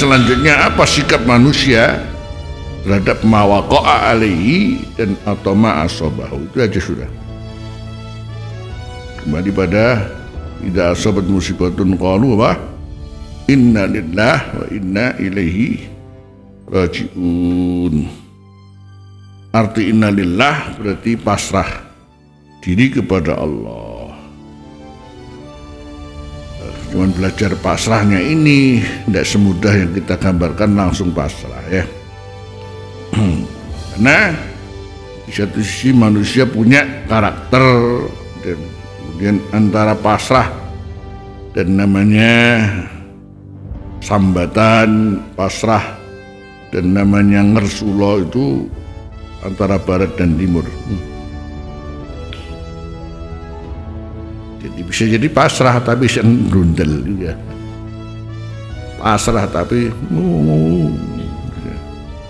selanjutnya apa sikap manusia terhadap mawaqa'a alaihi dan atau ma'asobahu itu aja sudah. Kembali pada tidak asabat musibatun qalu apa? Inna lillah wa inna ilaihi rajiun. Arti inna lillah berarti pasrah diri kepada Allah cuman belajar pasrahnya ini tidak semudah yang kita gambarkan langsung pasrah ya. Karena di satu sisi manusia punya karakter dan kemudian antara pasrah dan namanya sambatan pasrah dan namanya ngersulo itu antara barat dan timur jadi bisa jadi pasrah tapi grundel juga. Pasrah tapi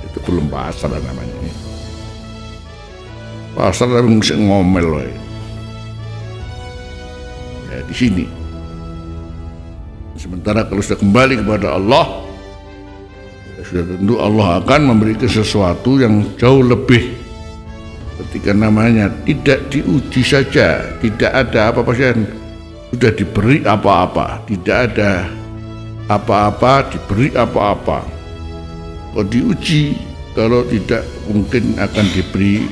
itu belum pasrah namanya. Pasrah tapi mesti ngomel loh ya di sini. Sementara kalau sudah kembali kepada Allah ya sudah tentu Allah akan memberikan sesuatu yang jauh lebih ketika namanya tidak diuji saja tidak ada apa-apa sudah diberi apa-apa tidak ada apa-apa diberi apa-apa. Kalau diuji kalau tidak mungkin akan diberi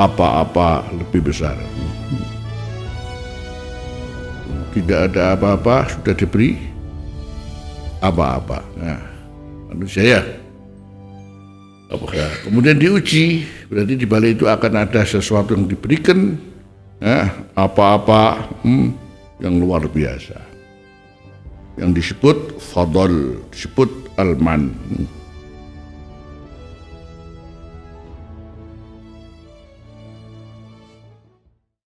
apa-apa lebih besar. Tidak ada apa-apa sudah diberi apa-apa. Nah manusia ya apakah kemudian diuji berarti di balik itu akan ada sesuatu yang diberikan ya, apa-apa hmm, yang luar biasa yang disebut fadl disebut alman hmm.